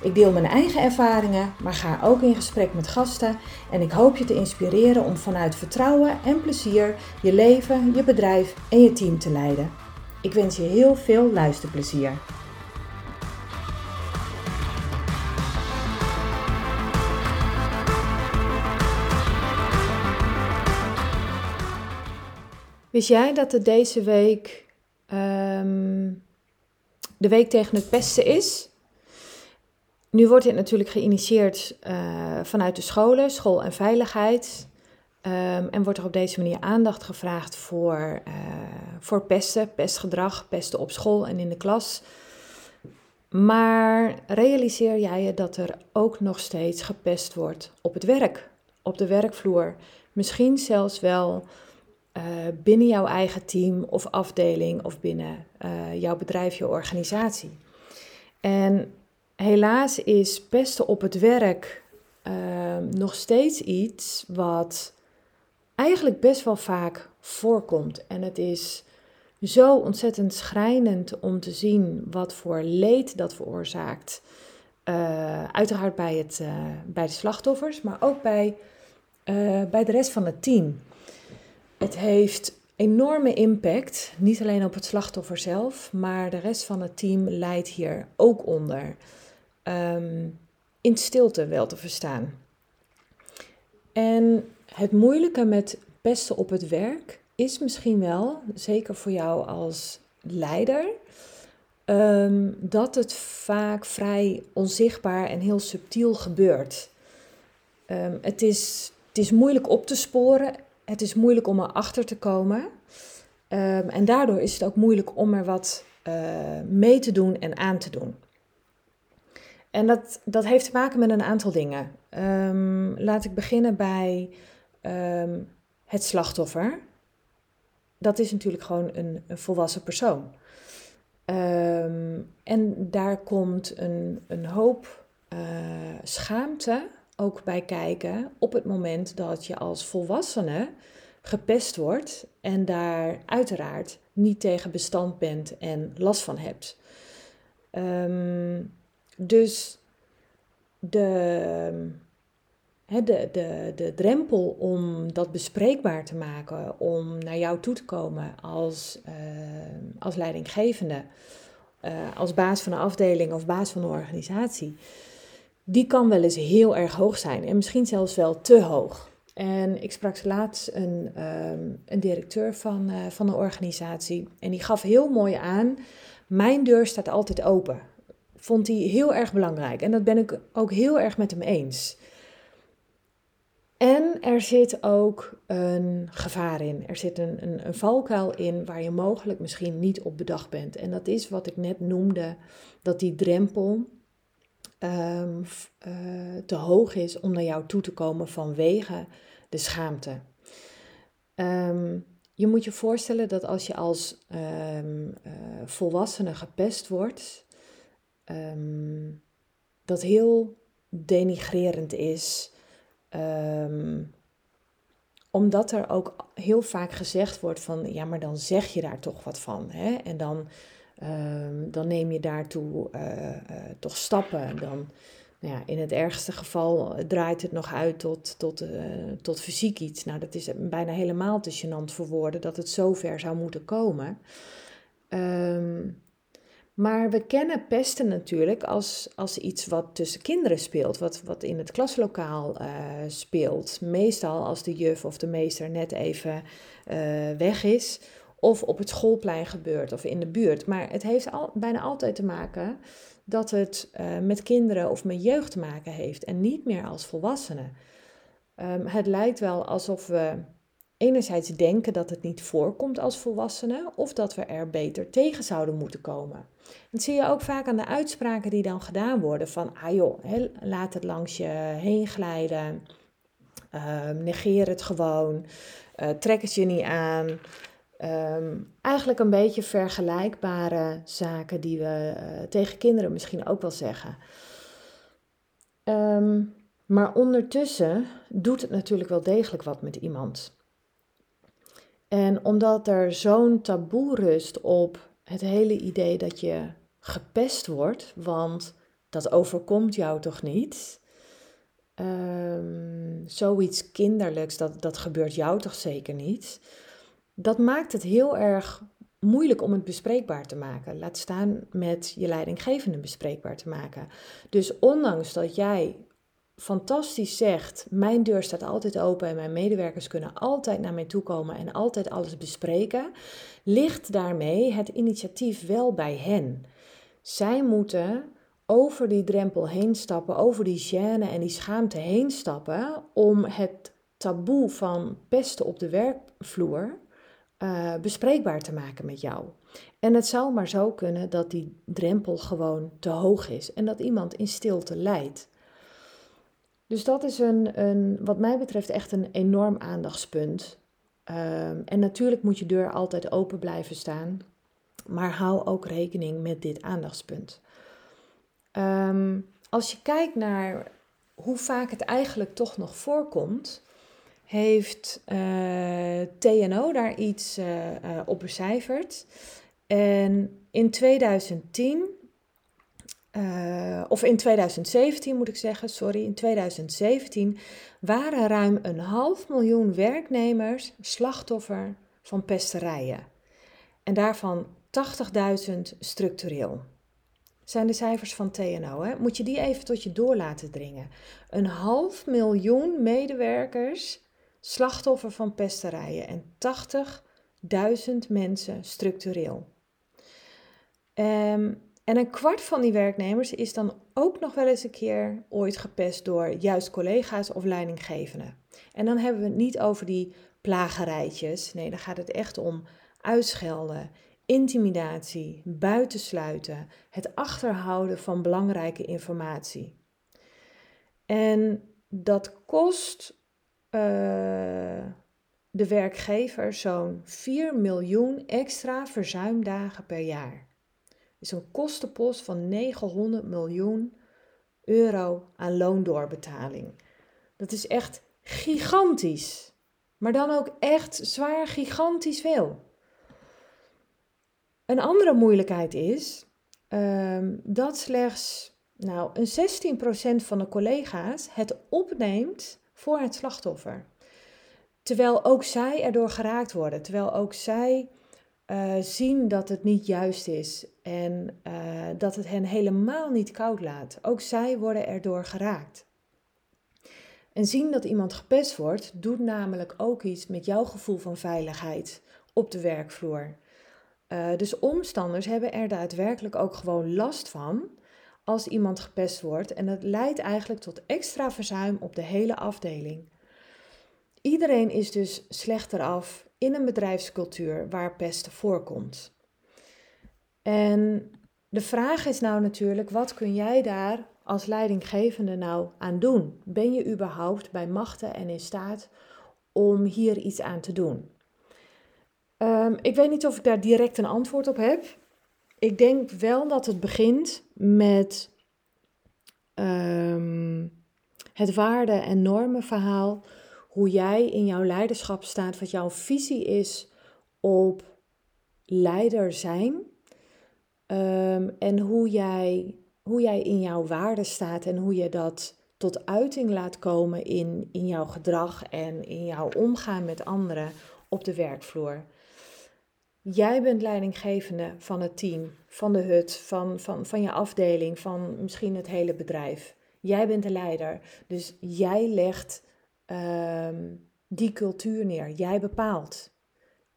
Ik deel mijn eigen ervaringen, maar ga ook in gesprek met gasten en ik hoop je te inspireren om vanuit vertrouwen en plezier je leven, je bedrijf en je team te leiden. Ik wens je heel veel luisterplezier. Wist jij dat het deze week ehm, de week tegen het pesten is? Nu wordt dit natuurlijk geïnitieerd uh, vanuit de scholen, school en veiligheid. Um, en wordt er op deze manier aandacht gevraagd voor, uh, voor pesten, pestgedrag, pesten op school en in de klas. Maar realiseer jij je dat er ook nog steeds gepest wordt op het werk, op de werkvloer? Misschien zelfs wel uh, binnen jouw eigen team of afdeling of binnen jouw bedrijf, je organisatie. En helaas is pesten op het werk uh, nog steeds iets wat eigenlijk best wel vaak voorkomt. En het is zo ontzettend schrijnend om te zien wat voor leed dat veroorzaakt. Uh, uiteraard bij, het, uh, bij de slachtoffers, maar ook bij, uh, bij de rest van het team. Het heeft enorme impact, niet alleen op het slachtoffer zelf, maar de rest van het team leidt hier ook onder. Um, in stilte wel te verstaan. En het moeilijke met pesten op het werk is misschien wel, zeker voor jou als leider, um, dat het vaak vrij onzichtbaar en heel subtiel gebeurt. Um, het, is, het is moeilijk op te sporen, het is moeilijk om erachter te komen. En daardoor is het ook moeilijk om er wat uh, mee te doen en aan te doen. En dat, dat heeft te maken met een aantal dingen. Um, laat ik beginnen bij um, het slachtoffer. Dat is natuurlijk gewoon een, volwassen persoon. Um, en daar komt een, een hoop uh, schaamte ook bij kijken op het moment dat je als volwassene gepest wordt en daar uiteraard niet tegen bestand bent en last van hebt. Um, dus de, de, de, de drempel om dat bespreekbaar te maken, om naar jou toe te komen als, uh, als leidinggevende, uh, als baas van een afdeling of baas van een organisatie, die kan wel eens heel erg hoog zijn en misschien zelfs wel te hoog. En ik sprak laatst een, um, een directeur van, uh, van een organisatie en die gaf heel mooi aan, mijn deur staat altijd open. Vond hij heel erg belangrijk en dat ben ik ook heel erg met hem eens. En er zit ook een gevaar in. Er zit een, een, een, valkuil in waar je mogelijk misschien niet op bedacht bent. En dat is wat ik net noemde, dat die drempel um, uh, te hoog is om naar jou toe te komen vanwege de schaamte. Um, je moet je voorstellen dat als je als um, uh, volwassene gepest wordt, dat heel denigrerend is. Um, omdat er ook heel vaak gezegd wordt van, ja, maar dan zeg je daar toch wat van. Hè? En dan, um, dan neem je daartoe uh, uh, toch stappen. Dan, nou ja, in het ergste geval draait het nog uit tot, tot, tot fysiek iets. Nou, dat is bijna helemaal te gênant voor woorden dat het zover zou moeten komen. Um, maar we kennen pesten natuurlijk als, als iets wat tussen kinderen speelt, wat, wat in het klaslokaal uh, speelt. Meestal als de juf of de meester net even uh, weg is, of op het schoolplein gebeurt of in de buurt. Maar het heeft al, bijna altijd te maken dat het uh, met kinderen of met jeugd te maken heeft en niet meer als volwassenen. Um, het lijkt wel alsof we enerzijds denken dat het niet voorkomt als volwassenen of dat we er beter tegen zouden moeten komen. Dat zie je ook vaak aan de uitspraken die dan gedaan worden van, ah joh, laat het langs je heen glijden. Ehm, negeer het gewoon. Uh, trek het je niet aan. Ehm, eigenlijk een beetje vergelijkbare zaken die we uh, tegen kinderen misschien ook wel zeggen. Ehm, maar ondertussen doet het natuurlijk wel degelijk wat met iemand. En omdat er zo'n taboe rust op het hele idee dat je gepest wordt, want dat overkomt jou toch niet? Um, zoiets kinderlijks, dat, dat gebeurt jou toch zeker niet? Dat maakt het heel erg moeilijk om het bespreekbaar te maken. Laat staan met je leidinggevende bespreekbaar te maken. Dus ondanks dat jij fantastisch zegt: Mijn deur staat altijd open en mijn medewerkers kunnen altijd naar mij toe komen en altijd alles bespreken, ligt daarmee het initiatief wel bij hen. Zij moeten over die drempel heen stappen, over die gêne en die schaamte heen stappen om het taboe van pesten op de werkvloer uh, bespreekbaar te maken met jou. En het zou maar zo kunnen dat die drempel gewoon te hoog is en dat iemand in stilte lijdt. Dus dat is een, een, wat mij betreft echt een enorm aandachtspunt. Um, en natuurlijk moet je deur altijd open blijven staan, maar hou ook rekening met dit aandachtspunt. Um, als je kijkt naar hoe vaak het eigenlijk toch nog voorkomt, heeft eh, TNO daar iets uh, uh, op becijferd. En in 2010 uh, of in 2017 moet ik zeggen, sorry, in 2017 waren ruim een half miljoen werknemers slachtoffer van pesterijen. En daarvan 80.000 structureel. Zijn de cijfers van TNO. Hè? Moet je die even tot je door laten dringen. Een half miljoen medewerkers slachtoffer van pesterijen en 80.000 mensen structureel. Um, en een kwart van die werknemers is dan ook nog wel eens een keer ooit gepest door juist collega's of leidinggevenden. En dan hebben we het niet over die plagerijtjes. Nee, dan gaat het echt om uitschelden, intimidatie, buitensluiten, het achterhouden van belangrijke informatie. En dat kost uh, de werkgever zo'n 4 miljoen extra verzuimdagen per jaar is een kostenpost van 900 miljoen euro aan loondoorbetaling. Dat is echt gigantisch. Maar dan ook echt zwaar gigantisch veel. Een andere moeilijkheid is um, dat slechts nou, een 16% van de collega's het opneemt voor het slachtoffer. Terwijl ook zij erdoor geraakt worden, terwijl ook zij uh, zien dat het niet juist is en uh, dat het hen helemaal niet koud laat. Ook zij worden erdoor geraakt. En zien dat iemand gepest wordt, doet namelijk ook iets met jouw gevoel van veiligheid op de werkvloer. Uh, dus omstanders hebben er daadwerkelijk ook gewoon last van als iemand gepest wordt. En dat leidt eigenlijk tot extra verzuim op de hele afdeling. Iedereen is dus slechter af in een bedrijfscultuur waar pest voorkomt. En de vraag is nou natuurlijk, wat kun jij daar als leidinggevende nou aan doen? Ben je überhaupt bij machten en in staat om hier iets aan te doen? Um, ik weet niet of ik daar direct een antwoord op heb. Ik denk wel dat het begint met um, het waarde- en normenverhaal hoe jij in jouw leiderschap staat, wat jouw visie is op leider zijn. Um, en hoe jij, hoe jij in jouw waarde staat en hoe je dat tot uiting laat komen in, in jouw gedrag en in jouw omgaan met anderen op de werkvloer. Jij bent leidinggevende van het team, van de hut, van, van, van je afdeling, van misschien het hele bedrijf. Jij bent de leider. Dus jij legt Ehm, die cultuur neer. Jij bepaalt.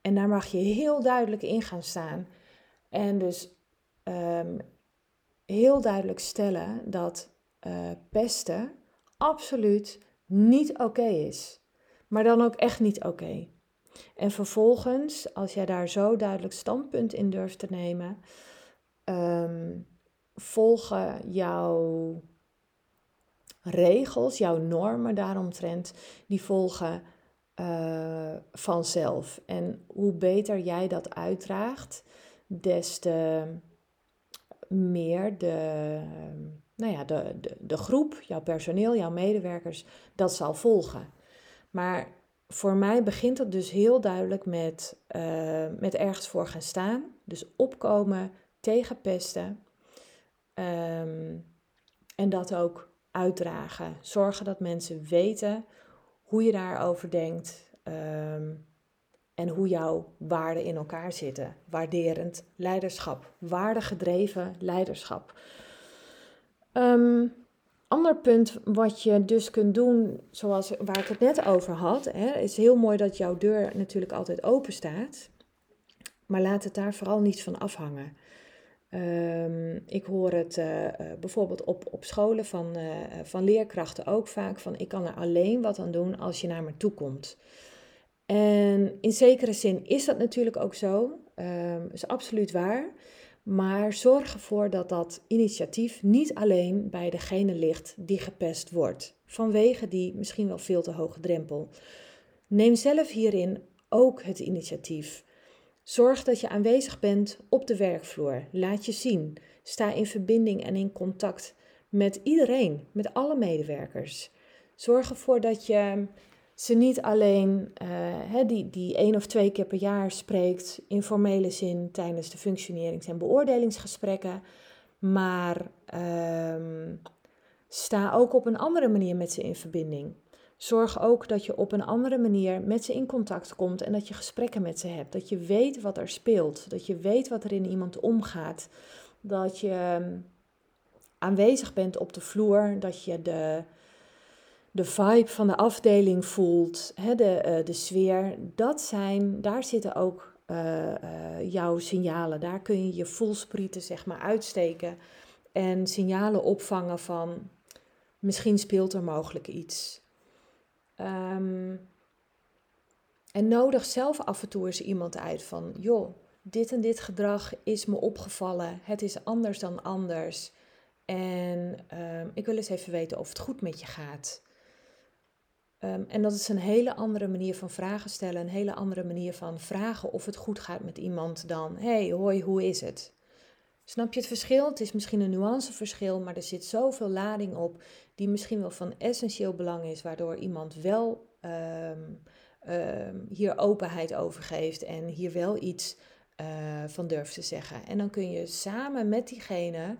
En daar mag je heel duidelijk in gaan staan. En dus ehm, heel duidelijk stellen dat uh, pesten absoluut niet oké is. Maar dan ook echt niet oké. En vervolgens, als jij daar zo duidelijk standpunt in durft te nemen, um, volgen jouw regels, jouw normen daaromtrent, die volgen uh, vanzelf. En hoe beter jij dat uitdraagt, des te meer de, nou ja, de, de, de groep, jouw personeel, jouw medewerkers, dat zal volgen. Maar voor mij begint het dus heel duidelijk met, uh, met ergens voor gaan staan. Dus opkomen tegen pesten. Um, en dat ook uitdragen. Zorgen dat mensen weten hoe je daarover denkt. Um, en hoe jouw waarden in elkaar zitten. Waarderend leiderschap, waardegedreven leiderschap. Um, ander punt wat je dus kunt doen, zoals waar ik het net over had, hè, is heel mooi dat jouw deur natuurlijk altijd open staat. Maar laat het daar vooral niet van afhangen. Um, ik hoor het uh, bijvoorbeeld op, op scholen van, uh, van leerkrachten ook vaak van ik kan er alleen wat aan doen als je naar me toe komt. En in zekere zin is dat natuurlijk ook zo, um, is absoluut waar. Maar zorg ervoor dat dat initiatief niet alleen bij degene ligt die gepest wordt, vanwege die misschien wel veel te hoge drempel. Neem zelf hierin ook het initiatief. Zorg dat je aanwezig bent op de werkvloer. Laat je zien. Sta in verbinding en in contact met iedereen, met alle medewerkers. Zorg ervoor dat je ze niet alleen uh, die, die één of twee keer per jaar spreekt in formele zin tijdens de functionerings- en beoordelingsgesprekken, maar um, sta ook op een andere manier met ze in verbinding. Zorg ook dat je op een andere manier met ze in contact komt en dat je gesprekken met ze hebt. Dat je weet wat er speelt, dat je weet wat er in iemand omgaat, dat je ehm, aanwezig bent op de vloer, dat je de, de vibe van de afdeling voelt, hè, de, uh, de sfeer, dat zijn, daar zitten ook uh, uh, jouw signalen. Daar kun je je voelsprieten zeg maar uitsteken en signalen opvangen van misschien speelt er mogelijk iets. Um, en nodig zelf af en toe eens iemand uit van, joh, dit en dit gedrag is me opgevallen, het is anders dan anders. En um, ik wil eens even weten of het goed met je gaat. Um, en dat is een hele andere manier van vragen stellen, een hele andere manier van vragen of het goed gaat met iemand dan, hey, hoi, hoe is het? Snap je het verschil? Het is misschien een nuanceverschil, maar er zit zoveel lading op die misschien wel van essentieel belang is, waardoor iemand wel um, um, hier openheid over geeft en hier wel iets uh, van durft te zeggen. En dan kun je samen met diegene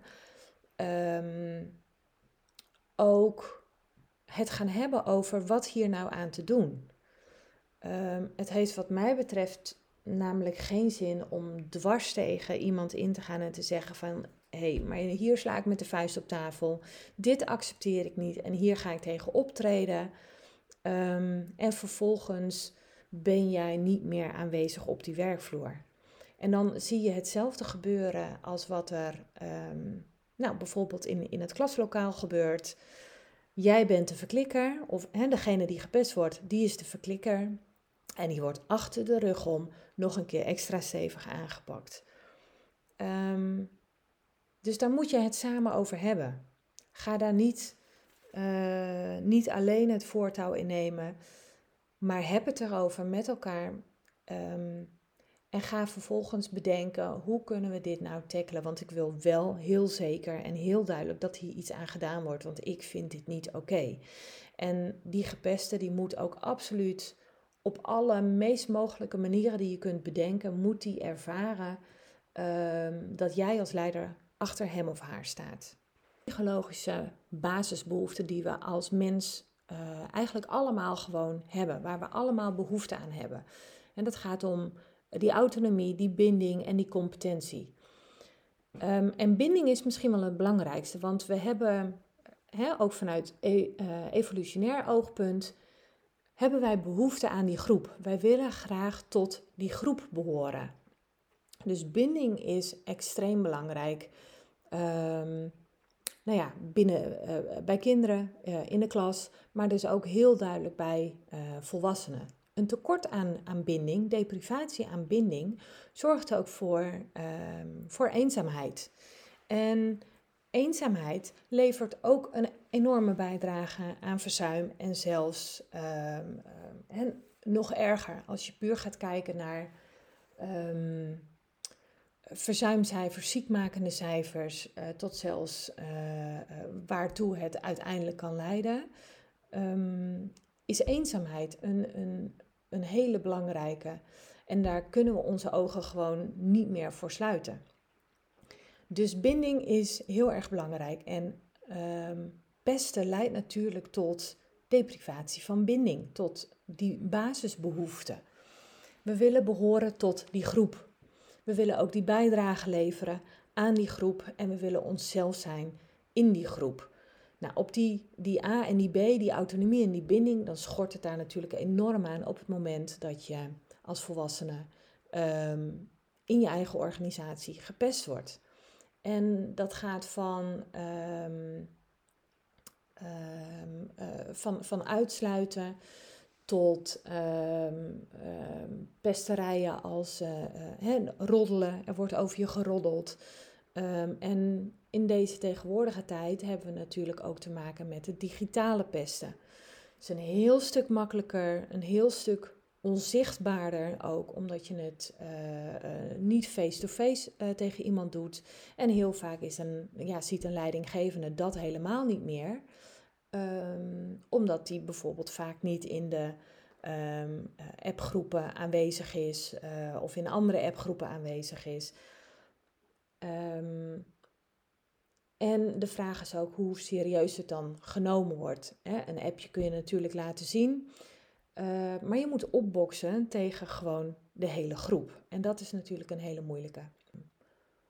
ook het gaan hebben over wat hier nou aan te doen. Um, het heeft wat mij betreft namelijk geen zin om dwars tegen iemand in te gaan en te zeggen van hé, hey, maar hier sla ik met de vuist op tafel, dit accepteer ik niet en hier ga ik tegen optreden. Um, en vervolgens ben jij niet meer aanwezig op die werkvloer. En dan zie je hetzelfde gebeuren als wat er um, nou, bijvoorbeeld in, in het klaslokaal gebeurt. Jij bent de verklikker, of hè, degene die gepest wordt, die is de verklikker. En die wordt achter de rug om nog een keer extra stevig aangepakt. Um, dus daar moet je het samen over hebben. Ga daar niet, uh, niet alleen het voortouw in nemen, maar heb het erover met elkaar. Um, en ga vervolgens bedenken, hoe kunnen we dit nou tackelen? Want ik wil wel heel zeker en heel duidelijk dat hier iets aan gedaan wordt, want ik vind dit niet oké. En die gepeste, die moet ook absoluut op alle meest mogelijke manieren die je kunt bedenken, moet die ervaren um, dat jij als leider achter hem of haar staat. Psychologische basisbehoeften die we als mens uh, eigenlijk allemaal gewoon hebben, waar we allemaal behoefte aan hebben. En dat gaat om die autonomie, die binding en die competentie. Um, en binding is misschien wel het belangrijkste, want we hebben, ook vanuit e uh, evolutionair oogpunt, hebben wij behoefte aan die groep. Wij willen graag tot die groep behoren. Dus binding is extreem belangrijk. Um, nou ja, binnen, uh, bij kinderen, uh, in de klas, maar dus ook heel duidelijk bij volwassenen. Een tekort aan, aan binding, deprivatie aan binding, zorgt ook voor, voor eenzaamheid. En eenzaamheid levert ook een enorme bijdrage aan verzuim en zelfs ehm, en nog erger als je puur gaat kijken naar um, verzuimcijfers, ziekmakende cijfers, uh, tot zelfs uh, waartoe het uiteindelijk kan leiden, is eenzaamheid een, een, een hele belangrijke. En daar kunnen we onze ogen gewoon niet meer voor sluiten. Dus binding is heel erg belangrijk. En um, pesten leidt natuurlijk tot deprivatie van binding, tot die basisbehoeften. We willen behoren tot die groep. We willen ook die bijdrage leveren aan die groep en we willen onszelf zijn in die groep. Nou, op die, die A en die B, die autonomie en die binding, dan schort het daar natuurlijk enorm aan op het moment dat je als volwassene um, in je eigen organisatie gepest wordt. En dat gaat van, um, um, uh, van, van uitsluiten tot pesterijen als uh, roddelen. Er wordt over je geroddeld. En in deze tegenwoordige tijd hebben we natuurlijk ook te maken met het digitale pesten. Het is een heel stuk makkelijker, een heel stuk onzichtbaarder ook, omdat je het uh, uh, niet face-to-face -face, uh, tegen iemand doet. En heel vaak is een, ja, ziet een leidinggevende dat helemaal niet meer, um, omdat die bijvoorbeeld vaak niet in de um, appgroepen aanwezig is of in andere appgroepen aanwezig is. Um, en de vraag is ook hoe serieus het dan genomen wordt. Een appje kun je natuurlijk laten zien. Uh, maar je moet opboksen tegen gewoon de hele groep. En dat is natuurlijk een hele moeilijke.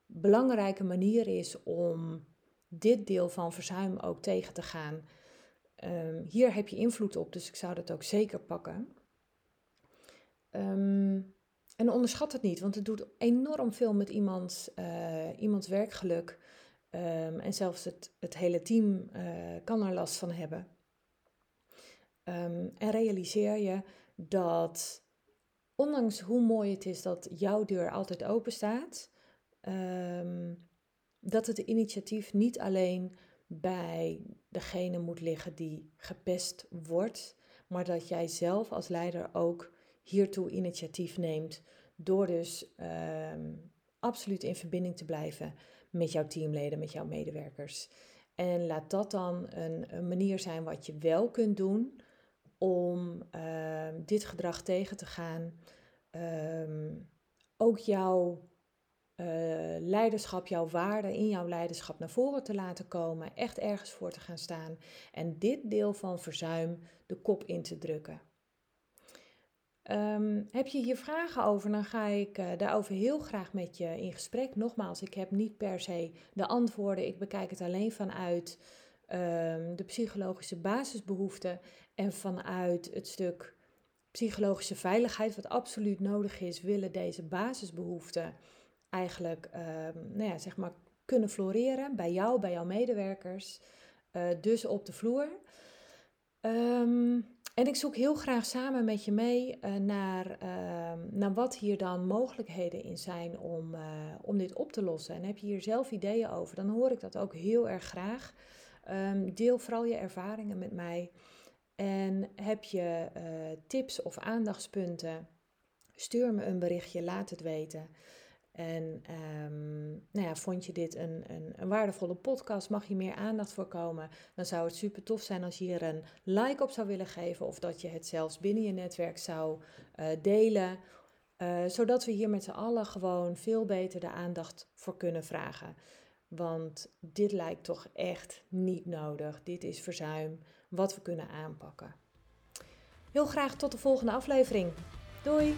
Belangrijke manier is om dit deel van verzuim ook tegen te gaan. Um, hier heb je invloed op, dus ik zou dat ook zeker pakken. Um, en onderschat het niet, want het doet enorm veel met iemands, uh, iemands werkgeluk. Um, en zelfs het, het hele team uh, kan er last van hebben. Um, en realiseer je dat, ondanks hoe mooi het is dat jouw deur altijd open staat, um, dat het initiatief niet alleen bij degene moet liggen die gepest wordt, maar dat jij zelf als leider ook hiertoe initiatief neemt door dus um, absoluut in verbinding te blijven met jouw teamleden, met jouw medewerkers. En laat dat dan een, een manier zijn wat je wel kunt doen om uh, dit gedrag tegen te gaan. Um, ook jouw uh, leiderschap, jouw waarde in jouw leiderschap naar voren te laten komen. Echt ergens voor te gaan staan. En dit deel van verzuim de kop in te drukken. Um, heb je hier vragen over, dan ga ik uh, daarover heel graag met je in gesprek. Nogmaals, ik heb niet per se de antwoorden. Ik bekijk het alleen vanuit um, de psychologische basisbehoeften en vanuit het stuk psychologische veiligheid, wat absoluut nodig is, willen deze basisbehoeften eigenlijk um, nou ja, zeg maar kunnen floreren bij jou, bij jouw medewerkers, uh, dus op de vloer. Um, en ik zoek heel graag samen met je mee uh, naar, uh, naar wat hier dan mogelijkheden in zijn om, uh, om dit op te lossen. En heb je hier zelf ideeën over, dan hoor ik dat ook heel erg graag. Um, deel vooral je ervaringen met mij. En heb je tips of aandachtspunten, stuur me een berichtje, laat het weten. En um, nou ja, vond je dit een, een, een, waardevolle podcast? Mag je meer aandacht voor komen? Dan zou het super tof zijn als je hier een like op zou willen geven. Of dat je het zelfs binnen je netwerk zou uh, delen. Uh, zodat we hier met z'n allen gewoon veel beter de aandacht voor kunnen vragen. Want dit lijkt toch echt niet nodig. Dit is verzuim wat we kunnen aanpakken. Heel graag tot de volgende aflevering. Doei!